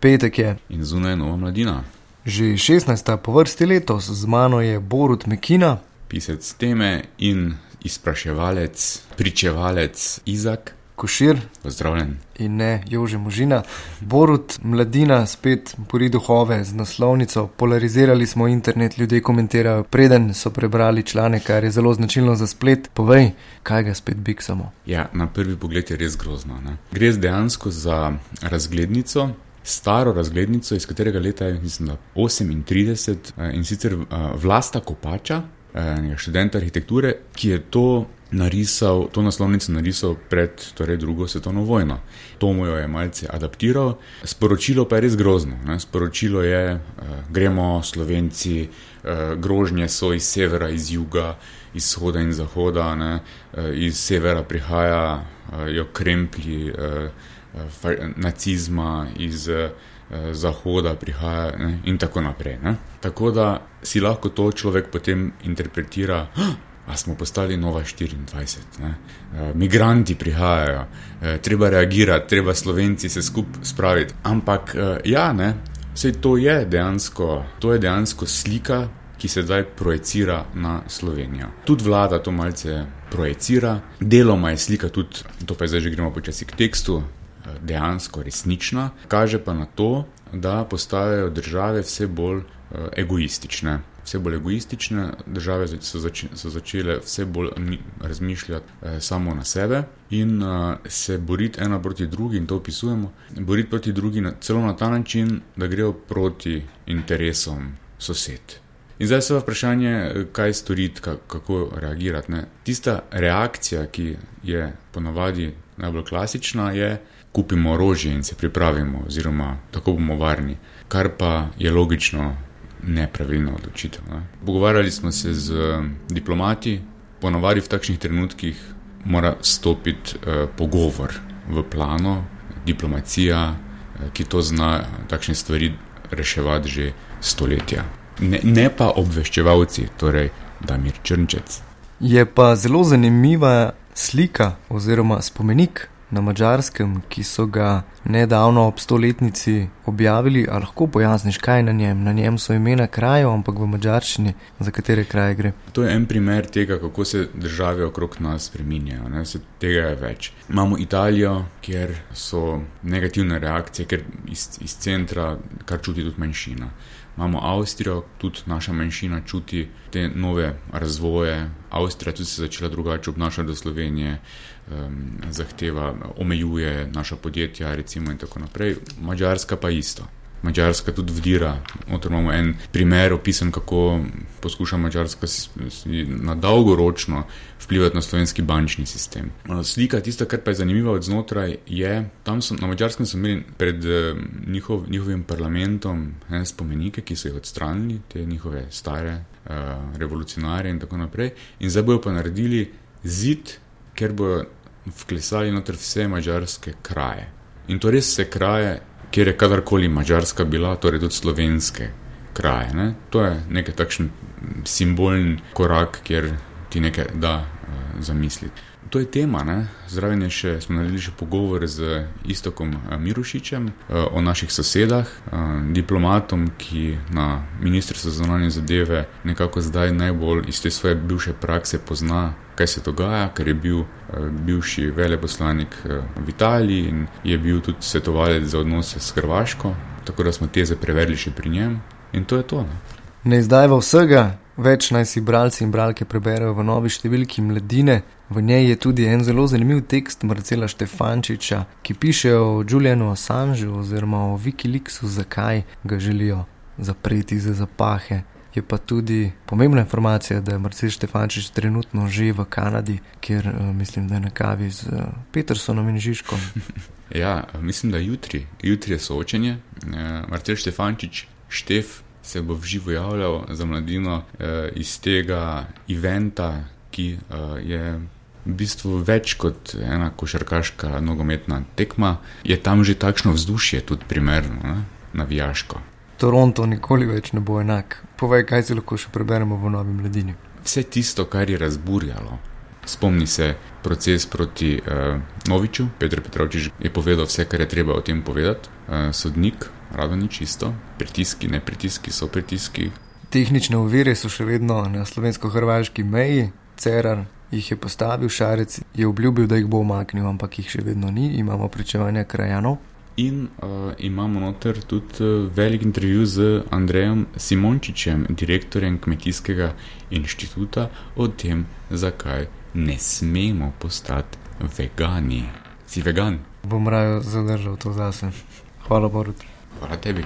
Petek je. In zunaj nova mladina. Že 16. po vrsti letos z mano je Borut Mekina, pisec teme in izpraševalec, pričevalec Izak. Košir Pozdravljen. in ne Jože Možina. Borut, mladina, spet pori duhove z naslovnico. Polarizirali smo internet, ljudje komentirajo, preden so prebrali članek, kar je zelo značilno za splet. Povej, kaj ga spet biksamo. Ja, na prvi pogled je res grozno. Ne? Gre dejansko za razglednico. Staro razglednico, iz katerega leta je, mislim, da 38 eh, in sicer eh, vlasta Kopača, eh, študenta arhitekture, ki je to narisal, to naslovnico narisal pred torej, drugo svetovno vojno. To mu jo je malce adaptiral, sporočilo pa je res grozno. Ne? Sporočilo je, uh, gremo Slovenci, uh, grožnje so iz severa, iz juga, iz vzhoda in zahoda, uh, iz severa prihajajo kremplji uh, uh, nacizma, iz uh, zahoda prihaja ne? in tako naprej. Ne? Tako da si lahko to človek potem interpretira. A smo postali nova 24, ne? migranti prihajajo, treba reagirati, treba slovenci se skupaj spraviti. Ampak ja, ne, vse to je dejansko, to je dejansko slika, ki se zdaj projicira na Slovenijo. Tudi vlada to malce projicira, deloma je slika tudi, to pa je zdaj že gremo počasi k tekstu, dejansko resnična, kaže pa na to, da postajajo države vse bolj egoistične vse bolj egoistične, države so, zač so začele vse bolj razmišljati eh, samo na sebe in eh, se boriti ena proti drugi, in to opisujemo, boriti proti drugi na, celo na ta način, da grejo proti interesom sosed. In zdaj se je vprašanje, kaj storiti, kako reagirati. Ne? Tista reakcija, ki je ponavadi najbolj klasična, je, kupimo orožje in se pripravimo, oziroma tako bomo varni, kar pa je logično nepravilna odločitev. Ne. Pogovarjali smo se z uh, diplomati, ponovadi v takšnih trenutkih mora stopiti uh, pogovor v plano, diplomacija, uh, ki to zna takšne stvari reševati že stoletja. Ne, ne pa obveščevalci, torej Damir Črnčec. Je pa zelo zanimiva slika oziroma spomenik na mačarskem, ki so ga nedavno ob stoletnici objavili. Ali lahko pojasniš, kaj je na njem? Na njem so imena krajev, ampak v mačarščini, za katere kraje gre. To je en primer tega, kako se države okrog nas spreminjajo. Ne? Se tega je več. Imamo Italijo, kjer so negativne reakcije, ker iz, iz centra kar čuti tudi manjšina. Imamo Avstrijo, tudi naša manjšina čuti te nove razvoje. Avstrija tudi se je začela drugače obnašati do Slovenije um, zahteva, omejuje naša podjetja, recimo in tako naprej. Mačarska pa isto. Mačarska tudi vdira. Otor imamo en primer opisan, kako poskuša Mačarska na dolgoročno vplivati na slovenski bančni sistem. Slika, tista, kar pa je zanimiva od znotraj, je, tam so, na Mačarskem so imeli pred njihov, njihovim parlamentom ne, spomenike, ki so jih odstranili, te njihove stare uh, revolucionarje in tako naprej. In zdaj bojo pa naredili zid, ker bojo vklesali noter vse mačarske kraje. In to res vse kraje, kjer je kadarkoli mačarska bila, torej tudi slovenske kraje. Ne? To je nekaj takšen simbolen korak, kjer ti nekaj da uh, zamisliti. To je tema, ne? zraven je še, smo naredili še pogovor z Istokom Mirušičem o naših sosedah, diplomatom, ki na Ministrstvu za zunanje zadeve nekako zdaj najbolj iz te svoje bivše prakse pozna, kaj se dogaja, ker je bil bivši veleposlanik v Italiji in je bil tudi svetovalec za odnose s Hrvaško, tako da smo teze preverili še pri njem in to je to. Ne, ne izdajva vsega, Več naj si bralci in bralke preberejo v novi številki Mladine. V njej je tudi en zelo zanimiv tekst Marcela Štefančiča, ki piše o Julianu Assangeu oziroma o Wikileaksu, zakaj ga želijo zapreti za zapahe. Je pa tudi pomembna informacija, da je Marcel Štefančič trenutno že v Kanadi, kjer uh, mislim, da je na kavi z uh, Petersonom in Žižkom. ja, mislim, da jutri, jutri je soočenje. Uh, Marcel Štefančič, Štef, se bo v živo javljal za mladino eh, iz tega eventa, ki eh, je v bistvu več kot ena košarkaška nogometna tekma, je tam že takšno vzdušje, tudi primerno, ne? navijaško. Toronto nikoli več ne bo enak. Povej, kaj si lahko še preberemo v novi mladini. Vse tisto, kar je razburjalo. Spomni se proces proti uh, Noviču, Petr Petrovčič je povedal vse, kar je treba o tem povedati. Uh, sodnik rado ni čisto, pritiski, ne pritiski, so pritiski. Tehnične ovire so še vedno na slovensko-hrvaški meji, Cerar jih je postavil, Šarec je obljubil, da jih bo omaknil, ampak jih še vedno ni, imamo pričevanja krajanov. In uh, imamo noter tudi velik intervju z Andrejem Simončičem, direktorjem Kmetijskega inštituta, o tem, zakaj ne smemo postati vegani. Si vegan? Bom raje zadržal to zase. Hvala, Borut. Hvala tebi.